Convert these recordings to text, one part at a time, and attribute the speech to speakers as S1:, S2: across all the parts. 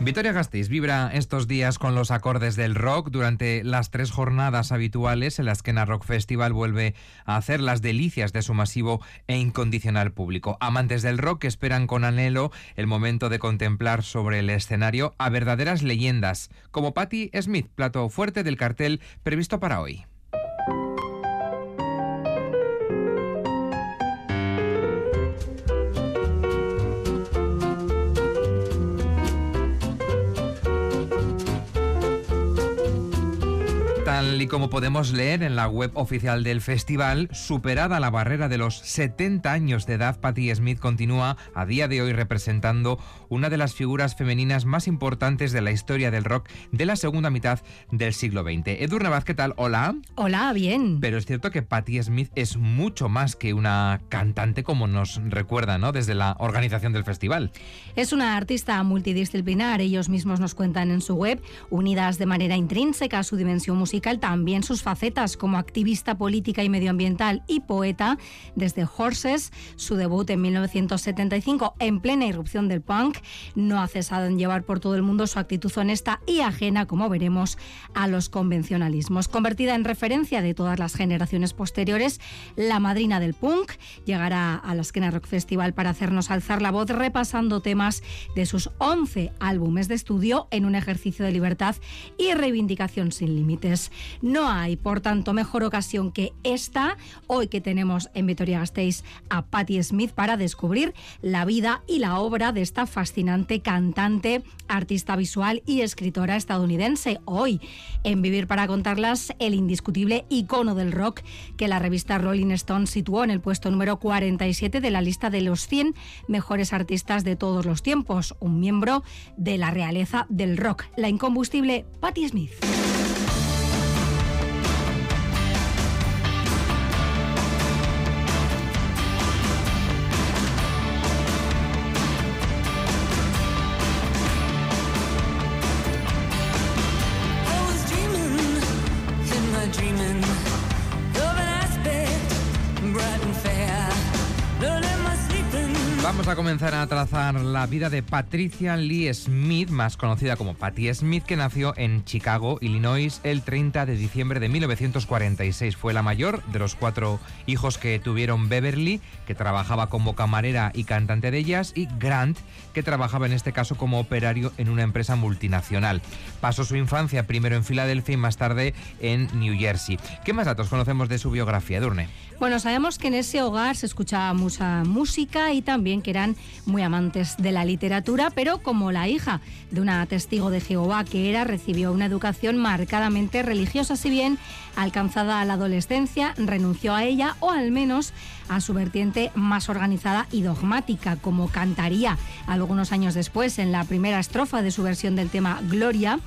S1: Victoria Gasteiz vibra estos días con los acordes del rock durante las tres jornadas habituales en las que Rock Festival vuelve a hacer las delicias de su masivo e incondicional público. Amantes del rock esperan con anhelo el momento de contemplar sobre el escenario a verdaderas leyendas, como Patti Smith, plato fuerte del cartel previsto para hoy. Tal y como podemos leer en la web oficial del festival, superada la barrera de los 70 años de edad, Patti Smith continúa a día de hoy representando una de las figuras femeninas más importantes de la historia del rock de la segunda mitad del siglo XX. Edurne Vaz, ¿qué tal? Hola.
S2: Hola, bien.
S1: Pero es cierto que Patti Smith es mucho más que una cantante como nos recuerda, ¿no? Desde la organización del festival.
S2: Es una artista multidisciplinar, ellos mismos nos cuentan en su web, unidas de manera intrínseca a su dimensión musical también sus facetas como activista política y medioambiental y poeta, desde Horses, su debut en 1975 en plena irrupción del punk, no ha cesado en llevar por todo el mundo su actitud honesta y ajena, como veremos, a los convencionalismos. Convertida en referencia de todas las generaciones posteriores, la madrina del punk llegará a la Esquena Rock Festival para hacernos alzar la voz repasando temas de sus 11 álbumes de estudio en un ejercicio de libertad y reivindicación sin límites. No hay, por tanto, mejor ocasión que esta, hoy que tenemos en Vitoria-Gasteiz a Patti Smith para descubrir la vida y la obra de esta fascinante cantante, artista visual y escritora estadounidense. Hoy, en Vivir para contarlas, el indiscutible icono del rock que la revista Rolling Stone situó en el puesto número 47 de la lista de los 100 mejores artistas de todos los tiempos, un miembro de la realeza del rock, la incombustible Patti Smith.
S1: Vamos a comenzar a trazar la vida de Patricia Lee Smith, más conocida como Patti Smith, que nació en Chicago, Illinois, el 30 de diciembre de 1946. Fue la mayor de los cuatro hijos que tuvieron Beverly, que trabajaba como camarera y cantante de ellas, y Grant, que trabajaba en este caso como operario en una empresa multinacional. Pasó su infancia primero en Filadelfia y más tarde en New Jersey. ¿Qué más datos conocemos de su biografía, Durne?
S2: Bueno, sabemos que en ese hogar se escuchaba mucha música y también que eran muy amantes de la literatura, pero como la hija de una testigo de Jehová que era, recibió una educación marcadamente religiosa, si bien alcanzada la adolescencia, renunció a ella o al menos a su vertiente más organizada y dogmática, como cantaría algunos años después en la primera estrofa de su versión del tema Gloria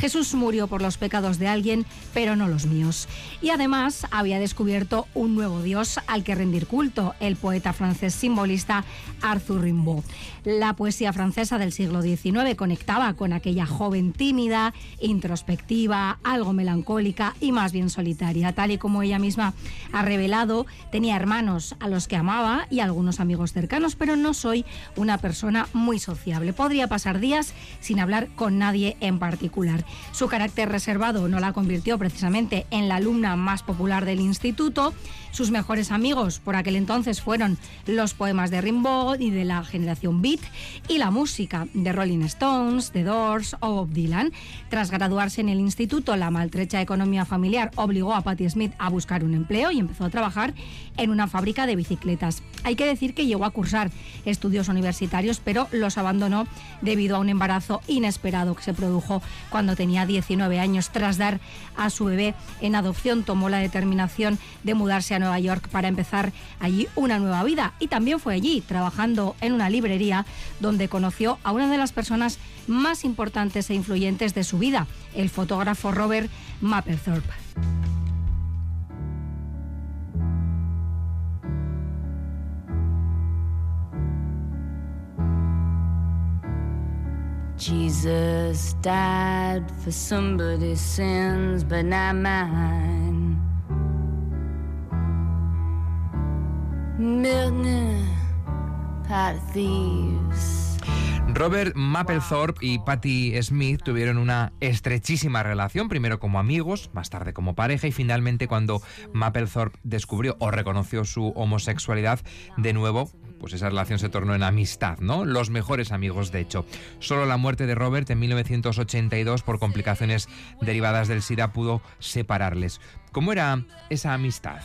S2: Jesús murió por los pecados de alguien, pero no los míos. Y además había descubierto un nuevo Dios al que rendir culto, el poeta francés simbolista Arthur Rimbaud. La poesía francesa del siglo XIX conectaba con aquella joven tímida, introspectiva, algo melancólica y más bien solitaria. Tal y como ella misma ha revelado, tenía hermanos a los que amaba y algunos amigos cercanos, pero no soy una persona muy sociable. Podría pasar días sin hablar con nadie en particular. Su carácter reservado no la convirtió precisamente en la alumna más popular del instituto. Sus mejores amigos por aquel entonces fueron los poemas de Rimbaud y de la generación Beat y la música de Rolling Stones, The Doors o Bob Dylan. Tras graduarse en el instituto, la maltrecha economía familiar obligó a Patti Smith a buscar un empleo y empezó a trabajar en una fábrica de bicicletas. Hay que decir que llegó a cursar estudios universitarios, pero los abandonó debido a un embarazo inesperado que se produjo tenía 19 años. Tras dar a su bebé en adopción, tomó la determinación de mudarse a Nueva York para empezar allí una nueva vida. Y también fue allí, trabajando en una librería, donde conoció a una de las personas más importantes e influyentes de su vida, el fotógrafo Robert Mapplethorpe.
S3: Jesus died for somebody's sins, but not.
S1: Robert Mapplethorpe y Patti Smith tuvieron una estrechísima relación, primero como amigos, más tarde como pareja y finalmente cuando Mapplethorpe descubrió o reconoció su homosexualidad, de nuevo pues esa relación se tornó en amistad, ¿no? Los mejores amigos, de hecho. Solo la muerte de Robert en 1982 por complicaciones derivadas del SIDA pudo separarles. ¿Cómo era esa amistad?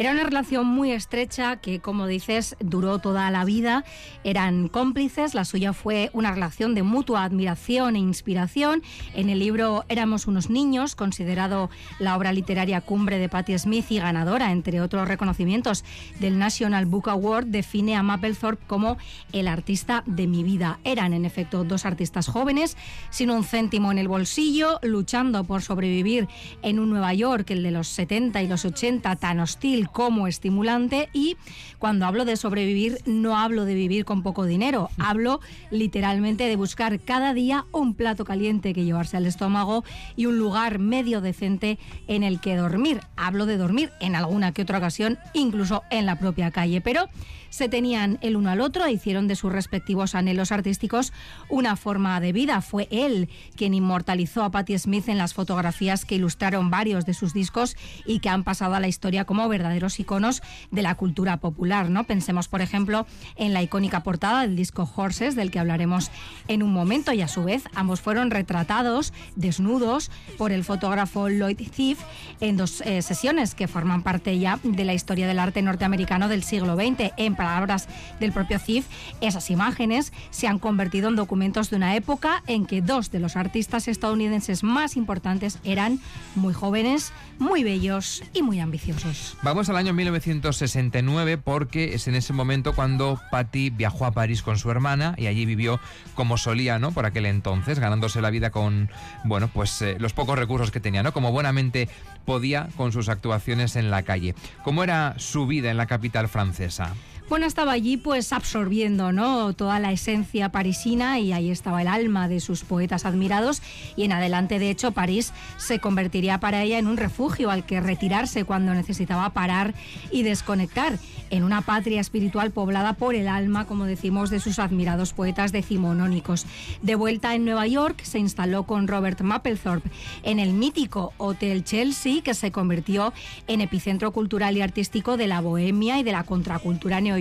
S2: Era una relación muy estrecha que, como dices, duró toda la vida. Eran cómplices. La suya fue una relación de mutua admiración e inspiración. En el libro Éramos unos niños, considerado la obra literaria cumbre de Patti Smith y ganadora, entre otros reconocimientos, del National Book Award, define a Mapplethorpe como el artista de mi vida. Eran, en efecto, dos artistas jóvenes, sin un céntimo en el bolsillo, luchando por sobrevivir en un Nueva York, el de los 70 y los 80, tan hostil como estimulante y cuando hablo de sobrevivir no hablo de vivir con poco dinero, hablo literalmente de buscar cada día un plato caliente que llevarse al estómago y un lugar medio decente en el que dormir. Hablo de dormir en alguna que otra ocasión, incluso en la propia calle, pero se tenían el uno al otro e hicieron de sus respectivos anhelos artísticos una forma de vida. Fue él quien inmortalizó a Patti Smith en las fotografías que ilustraron varios de sus discos y que han pasado a la historia como verdaderos iconos de la cultura popular. ¿no? Pensemos, por ejemplo, en la icónica portada del disco Horses, del que hablaremos en un momento, y a su vez ambos fueron retratados desnudos por el fotógrafo Lloyd Thief en dos eh, sesiones que forman parte ya de la historia del arte norteamericano del siglo XX. Palabras del propio CIF, esas imágenes se han convertido en documentos de una época en que dos de los artistas estadounidenses más importantes eran muy jóvenes, muy bellos y muy ambiciosos.
S1: Vamos al año 1969 porque es en ese momento cuando Patty viajó a París con su hermana y allí vivió como solía, ¿no? Por aquel entonces, ganándose la vida con, bueno, pues eh, los pocos recursos que tenía, ¿no? Como buenamente podía con sus actuaciones en la calle. ¿Cómo era su vida en la capital francesa?
S2: Bueno, estaba allí pues absorbiendo ¿no? toda la esencia parisina y ahí estaba el alma de sus poetas admirados y en adelante de hecho París se convertiría para ella en un refugio al que retirarse cuando necesitaba parar y desconectar, en una patria espiritual poblada por el alma, como decimos, de sus admirados poetas decimonónicos. De vuelta en Nueva York se instaló con Robert Mapplethorpe en el mítico Hotel Chelsea que se convirtió en epicentro cultural y artístico de la bohemia y de la contracultura neoyorquina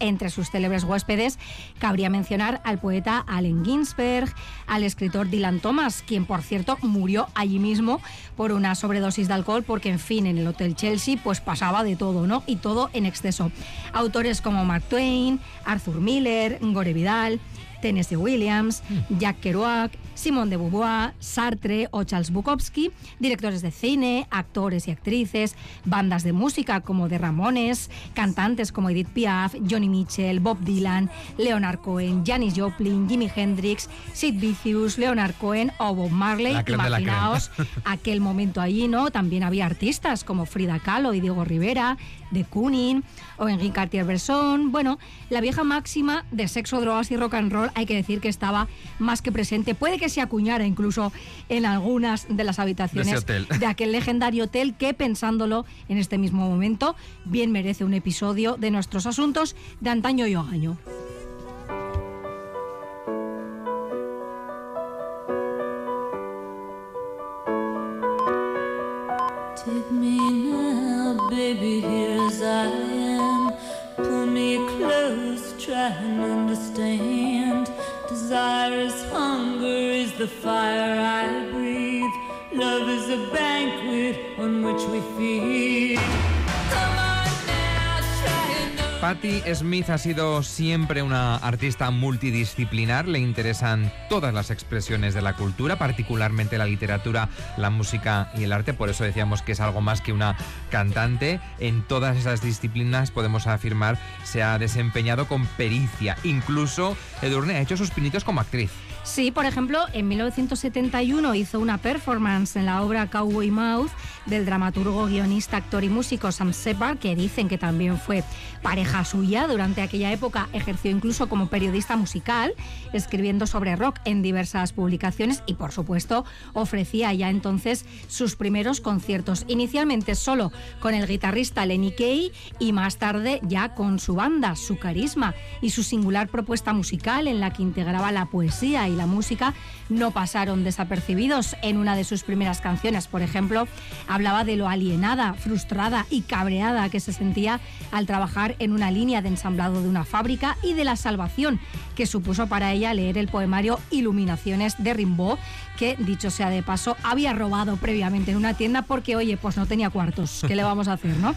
S2: entre sus célebres huéspedes cabría mencionar al poeta Allen Ginsberg, al escritor Dylan Thomas, quien por cierto murió allí mismo por una sobredosis de alcohol, porque en fin, en el Hotel Chelsea pues pasaba de todo, ¿no? Y todo en exceso. Autores como Mark Twain, Arthur Miller, Gore Vidal, Tennessee Williams, mm. Jack Kerouac, Simone de Beauvoir, Sartre o Charles Bukowski, directores de cine, actores y actrices, bandas de música como The Ramones, cantantes como Edith Piaf, Johnny Mitchell, Bob Dylan, Leonard Cohen, Janis Joplin, Jimi Hendrix, Sid Vicious, Leonard Cohen o Bob Marley. Imaginaos aquel momento allí, ¿no? También había artistas como Frida Kahlo y Diego Rivera, de Kooning o Henri Cartier-Bresson. Bueno, la vieja máxima de sexo, drogas y rock and roll hay que decir que estaba más que presente. Puede que se acuñara incluso en algunas de las habitaciones de, aquel legendario hotel que, pensándolo en este mismo momento, bien merece un episodio de nuestros asuntos de antaño y hogaño.
S1: Patti Smith ha sido siempre una artista multidisciplinar, le interesan todas las expresiones de la cultura, particularmente la literatura, la música y el arte, por eso decíamos que es algo más que una cantante. En todas esas disciplinas podemos afirmar se ha desempeñado con pericia, incluso Edurne ha hecho sus pinitos como actriz.
S2: Sí, por ejemplo, en 1971 hizo una performance en la obra Cowboy Mouth del dramaturgo, guionista, actor y músico Sam Shepard, que dicen que también fue pareja suya. Durante aquella época ejerció incluso como periodista musical, escribiendo sobre rock en diversas publicaciones y, por supuesto, ofrecía ya entonces sus primeros conciertos. Inicialmente solo con el guitarrista Lenny Kay y más tarde ya con su banda, su carisma y su singular propuesta musical en la que integraba la poesía y la música no pasaron desapercibidos. En una de sus primeras canciones, por ejemplo, hablaba de lo alienada, frustrada y cabreada que se sentía al trabajar en una línea de ensamblado de una fábrica y de la salvación que supuso para ella leer el poemario Iluminaciones de Rimbaud, que, dicho sea de paso, había robado previamente en una tienda porque, oye, pues no tenía cuartos. ¿Qué le vamos a hacer, no?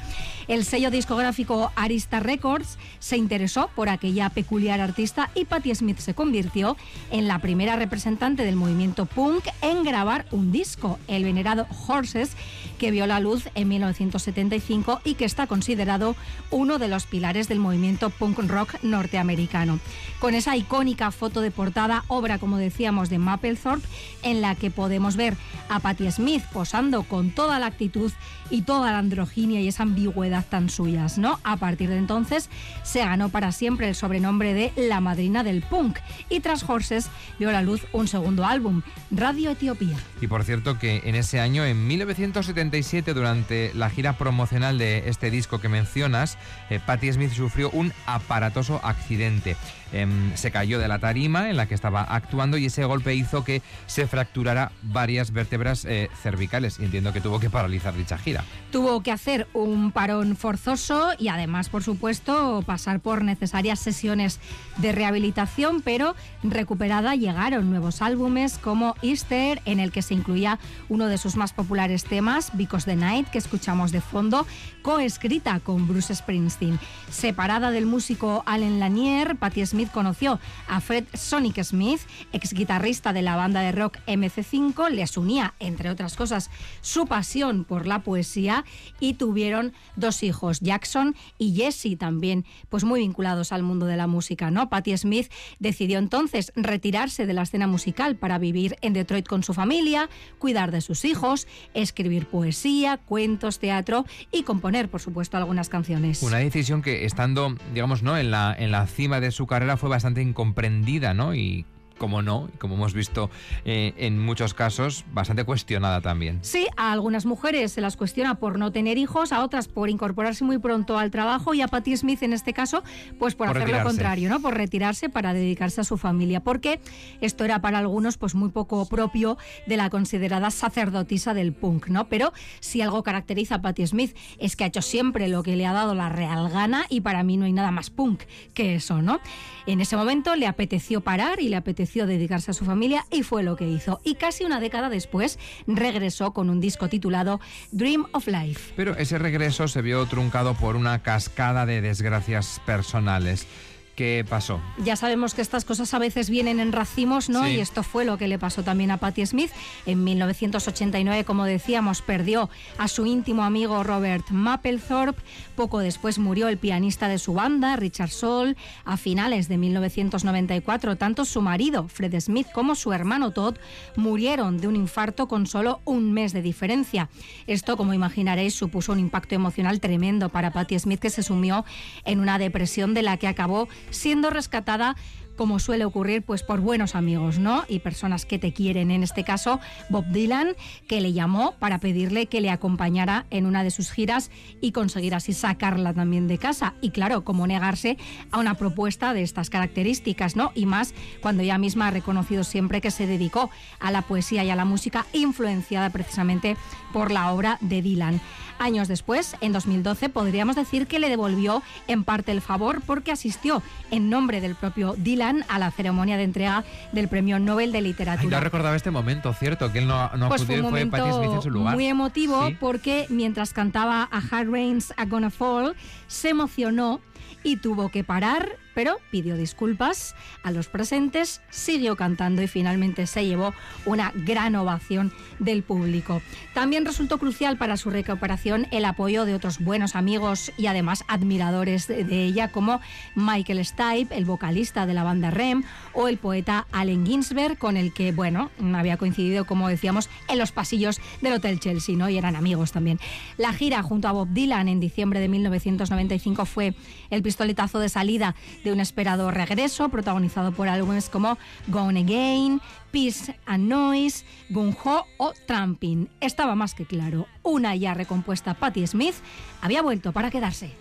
S2: El sello discográfico Arista Records se interesó por aquella peculiar artista y Patti Smith se convirtió en la primera representante del movimiento punk en grabar un disco, el venerado Horses, que vio la luz en 1975 y que está considerado uno de los pilares del movimiento punk rock norteamericano. Con esa icónica foto de portada, obra, como decíamos, de Mapplethorpe, en la que podemos ver a Patti Smith posando con toda la actitud y toda la androginia y esa ambigüedad tan suyas, ¿no? A partir de entonces se ganó para siempre el sobrenombre de la madrina del punk y tras Horses vio la luz un segundo álbum, Radio Etiopía.
S1: Y por cierto que en ese año, en 1977, durante la gira promocional de este disco que mencionas, eh, Patti Smith sufrió un aparatoso accidente. Em, se cayó de la tarima en la que estaba actuando y ese golpe hizo que se fracturara varias vértebras eh, cervicales y entiendo que tuvo que paralizar dicha gira.
S2: Tuvo que hacer un parón forzoso y además, por supuesto, pasar por necesarias sesiones de rehabilitación, pero recuperada llegaron nuevos álbumes como Easter, en el que se incluía uno de sus más populares temas, Because the Night, que escuchamos de fondo, coescrita con Bruce Springsteen. Separada del músico Allen Lanier, Patti Smith conoció a Fred Sonic Smith, ex guitarrista de la banda de rock MC5, les unía, entre otras cosas, su pasión por la poesía y tuvieron dos hijos, Jackson y Jesse, también pues muy vinculados al mundo de la música, ¿no? Patti Smith decidió entonces retirarse de la escena musical para vivir en Detroit con su familia, cuidar de sus hijos, escribir poesía, cuentos, teatro y componer por supuesto, algunas canciones.
S1: Una decisión que estando, digamos, ¿no? en, la, en la cima de su carrera fue bastante incomprendida, ¿no? Y como no, como hemos visto eh, en muchos casos, bastante cuestionada también.
S2: Sí, a algunas mujeres se las cuestiona por no tener hijos, a otras por incorporarse muy pronto al trabajo y a Patti Smith en este caso, pues por, hacer lo contrario, ¿no? Por retirarse para dedicarse a su familia, porque esto era para algunos pues muy poco propio de la considerada sacerdotisa del punk, ¿no? Pero si algo caracteriza a Patti Smith es que ha hecho siempre lo que le ha dado la real gana y para mí no hay nada más punk que eso, ¿no? En ese momento le apeteció parar y le apeteció dedicarse a su familia y fue lo que hizo. Y casi una década después regresó con un disco titulado Dream of Life.
S1: Pero ese regreso se vio truncado por una cascada de desgracias personales. ¿Qué pasó?
S2: Ya sabemos que estas cosas a veces vienen en racimos, ¿no? Y esto fue lo que le pasó también a Patti Smith. En 1989, como decíamos, perdió a su íntimo amigo Robert Mapplethorpe. Poco después murió el pianista de su banda, Richard Soul. A finales de 1994, tanto su marido, Fred Smith, como su hermano Todd murieron de un infarto con solo un mes de diferencia. Esto, como imaginaréis, supuso un impacto emocional tremendo para Patti Smith, que se sumió en una depresión de la que acabó siendo rescatada como suele ocurrir pues por buenos amigos, ¿no? Y personas que te quieren, en este caso Bob Dylan, que le llamó para pedirle que le acompañara en una de sus giras y conseguir así sacarla también de casa. Y claro, como negarse a una propuesta de estas características, ¿no? Y más cuando ella misma ha reconocido siempre que se dedicó a la poesía y a la música influenciada precisamente por la obra de Dylan. Años después, en 2012, podríamos decir que le devolvió en parte el favor porque asistió en nombre del propio Dylan a la ceremonia de entrega del Premio Nobel de Literatura.
S1: Ay, no recordaba este momento, cierto, que él no, no
S2: pues
S1: acudió
S2: fue
S1: y fue Patti Smith en su lugar.
S2: Muy emotivo
S1: Sí.
S2: porque mientras cantaba A Hard Rain's A Gonna Fall, se emocionó y tuvo que parar, pero pidió disculpas a los presentes, siguió cantando y finalmente se llevó una gran ovación del público. También resultó crucial para su recuperación el apoyo de otros buenos amigos y además admiradores de ella como Michael Stipe, el vocalista de la banda Rem, o el poeta Allen Ginsberg, con el que, bueno, había coincidido, como decíamos, en los pasillos del Hotel Chelsea, ¿no? Y eran amigos también. La gira junto a Bob Dylan en diciembre de 1995 fue el pistoletazo de salida de un esperado regreso, protagonizado por álbumes como Gone Again, Peace and Noise, Gun Ho o Tramping. Estaba más que claro, una ya recompuesta Patti Smith había vuelto para quedarse.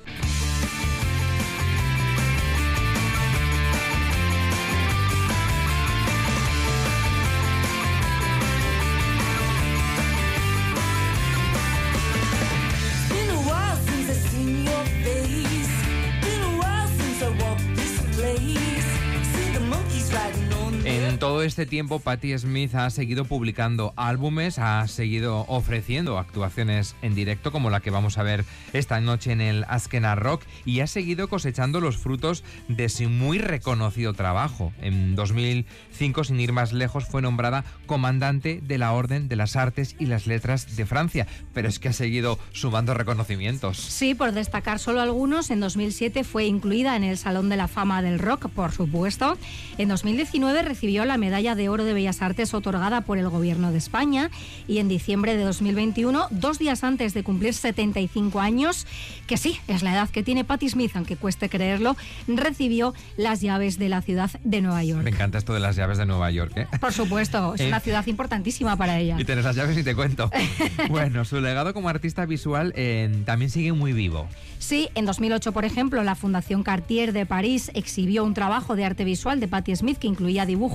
S1: En todo este tiempo, Patti Smith ha seguido publicando álbumes, ha seguido ofreciendo actuaciones en directo, como la que vamos a ver esta noche en el Askena Rock, y ha seguido cosechando los frutos de su muy reconocido trabajo. En 2005, sin ir más lejos, fue nombrada comandante de la Orden de las Artes y las Letras de Francia, pero es que ha seguido sumando reconocimientos.
S2: Sí, por destacar solo algunos, en 2007 fue incluida en el Salón de la Fama del Rock, por supuesto. En 2019 recibió la Medalla de Oro de Bellas Artes otorgada por el Gobierno de España y en diciembre de 2021, dos días antes de cumplir 75 años, que sí, es la edad que tiene Patti Smith, aunque cueste creerlo, recibió las llaves de la ciudad de Nueva York.
S1: Me encanta esto de las llaves de Nueva York. ¿eh?
S2: Por supuesto, es
S1: Eh,
S2: una ciudad importantísima para ella.
S1: Y tienes las llaves y te cuento. bueno, su legado como artista visual eh, también sigue muy vivo.
S2: Sí, en 2008, por ejemplo, la Fundación Cartier de París exhibió un trabajo de arte visual de Patti Smith que incluía dibujos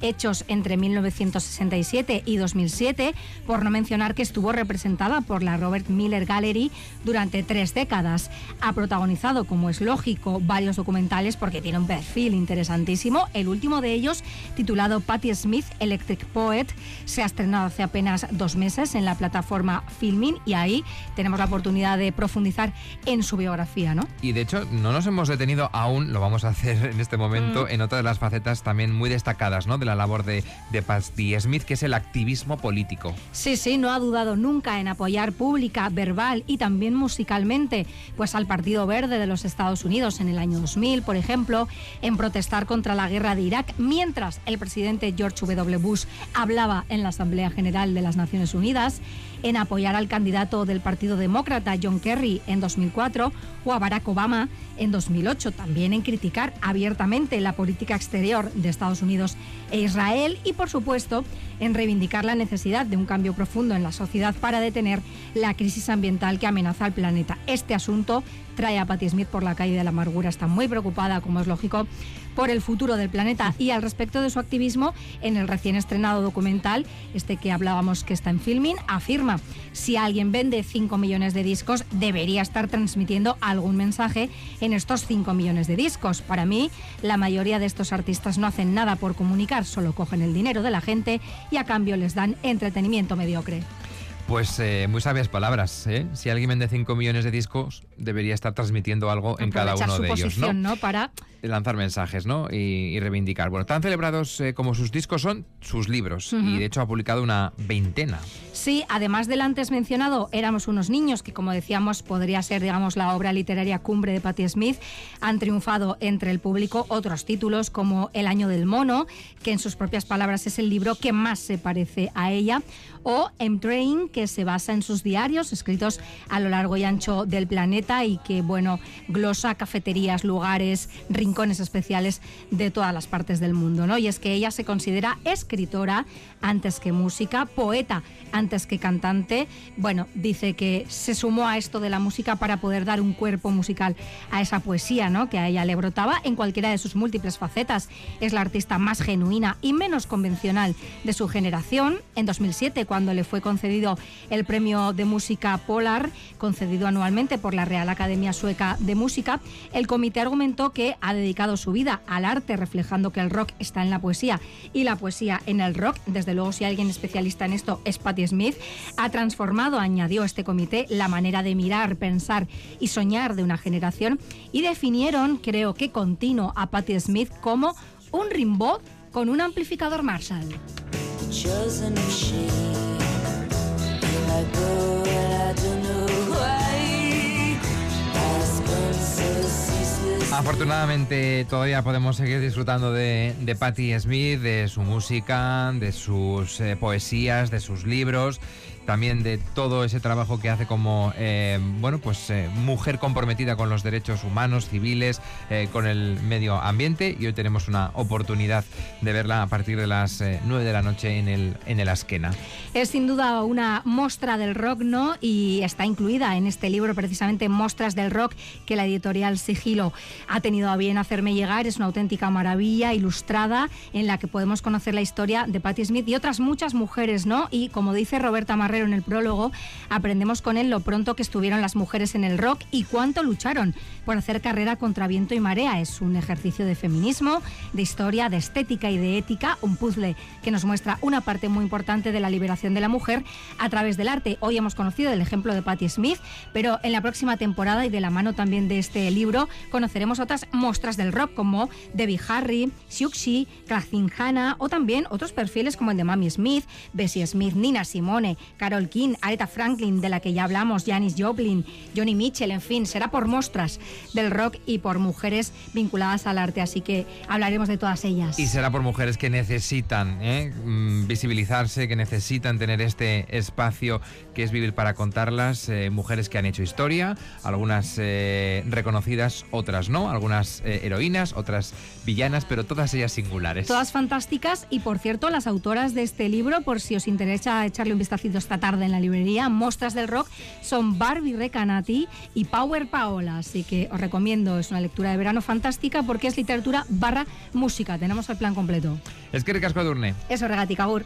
S2: hechos entre 1967 y 2007, por no mencionar que estuvo representada por la Robert Miller Gallery durante tres décadas. Ha protagonizado, como es lógico, varios documentales porque tiene un perfil interesantísimo. El último de ellos, titulado Patti Smith Electric Poet, se ha estrenado hace apenas dos meses en la plataforma Filmin y ahí tenemos la oportunidad de profundizar en su biografía, ¿no?
S1: Y de hecho, no nos hemos detenido aún, lo vamos a hacer en este momento, en otra de las facetas también muy destacadas ¿no? de la labor de, de Patti Smith, que es el activismo político.
S2: Sí, sí, no ha dudado nunca en apoyar pública, verbal y también musicalmente, pues al Partido Verde de los Estados Unidos en el año 2000, por ejemplo, en protestar contra la guerra de Irak, mientras el presidente George W. Bush hablaba en la Asamblea General de las Naciones Unidas, en apoyar al candidato del Partido Demócrata John Kerry en 2004 o a Barack Obama en 2008, también en criticar abiertamente la política exterior de Estados Unidos e Israel y, por supuesto, en reivindicar la necesidad de un cambio profundo en la sociedad para detener la crisis ambiental que amenaza al planeta. Este asunto trae a Patti Smith por la calle de la amargura. Está muy preocupada, como es lógico, por el futuro del planeta y al respecto de su activismo en el recién estrenado documental, este que hablábamos que está en filming, afirma, si alguien vende 5 millones de discos, debería estar transmitiendo algún mensaje en estos 5 millones de discos. Para mí, la mayoría de estos artistas no hacen nada por comunicar, solo cogen el dinero de la gente y a cambio les dan entretenimiento mediocre.
S1: Pues eh, muy sabias palabras. ¿eh? Si alguien vende 5 millones de discos, debería estar transmitiendo algo en cada uno
S2: su
S1: de ellos, ¿no?
S2: posición, ¿no? Para
S1: lanzar mensajes ¿no? y, y reivindicar. Bueno, tan celebrados eh, como sus discos son sus libros y de hecho ha publicado una veintena.
S2: Sí, además del antes mencionado, éramos unos niños, que como decíamos podría ser, digamos, la obra literaria cumbre de Patti Smith. Han triunfado entre el público otros títulos como El año del mono, que en sus propias palabras es el libro que más se parece a ella, o M-Train, que se basa en sus diarios escritos a lo largo y ancho del planeta y que, bueno, glosa cafeterías, lugares, rincones especiales de todas las partes del mundo, ¿no? Y es que ella se considera escritora antes que música, poeta antes que cantante. Bueno, dice que se sumó a esto de la música para poder dar un cuerpo musical a esa poesía, ¿no? Que a ella le brotaba en cualquiera de sus múltiples facetas. Es la artista más genuina y menos convencional de su generación. En 2007, cuando le fue concedido el premio de música Polar, concedido anualmente por la Real Academia Sueca de Música, el comité argumentó que ha dedicado su vida al arte, reflejando que el rock está en la poesía y la poesía en el rock. Desde luego, si alguien especialista en esto es Patti Smith, ha transformado, añadió este comité, la manera de mirar, pensar y soñar de una generación y definieron, creo que continuo, a Patti Smith como un rimbaud con un amplificador Marshall.
S1: Afortunadamente todavía podemos seguir disfrutando de, de Patti Smith, de su música, de sus eh, poesías, de sus libros también de todo ese trabajo que hace como, eh, bueno, pues eh, mujer comprometida con los derechos humanos, civiles, eh, con el medio ambiente y hoy tenemos una oportunidad de verla a partir de las 9 de la noche en el, en el Asquena.
S2: Es sin duda una mostra del rock, ¿no? Y está incluida en este libro precisamente Mostras del Rock que la editorial Sigilo ha tenido a bien hacerme llegar. Es una auténtica maravilla ilustrada en la que podemos conocer la historia de Patti Smith y otras muchas mujeres, ¿no? Y como dice Roberta Marrero en el prólogo, aprendemos con él lo pronto que estuvieron las mujeres en el rock y cuánto lucharon por hacer carrera contra viento y marea. Es un ejercicio de feminismo, de historia, de estética y de ética, un puzzle que nos muestra una parte muy importante de la liberación de la mujer a través del arte. Hoy hemos conocido el ejemplo de Patti Smith, pero en la próxima temporada y de la mano también de este libro conoceremos otras muestras del rock como Debbie Harry, Siouxsie, Kathleen Hanna o también otros perfiles como el de Mami Smith, Bessie Smith, Nina Simone, Carol King, Aretha Franklin, de la que ya hablamos, Janis Joplin, Johnny Mitchell, en fin, será por muestras del rock y por mujeres vinculadas al arte, así que hablaremos de todas ellas.
S1: Y será por mujeres que necesitan ¿eh? mm, visibilizarse, que necesitan tener este espacio que es vivir para contarlas, eh, mujeres que han hecho historia, algunas eh, reconocidas, otras no, algunas heroínas, otras villanas, pero todas ellas singulares.
S2: Todas fantásticas y por cierto, las autoras de este libro, por si os interesa echarle un vistacito esta tarde en la librería, Mostras del Rock, son Barbie Recanati y Power Paola, así que os recomiendo, es una lectura de verano fantástica porque es literatura barra música, tenemos el plan completo.
S1: Es que ricasco Durne.
S2: Eso, regatica, Gur.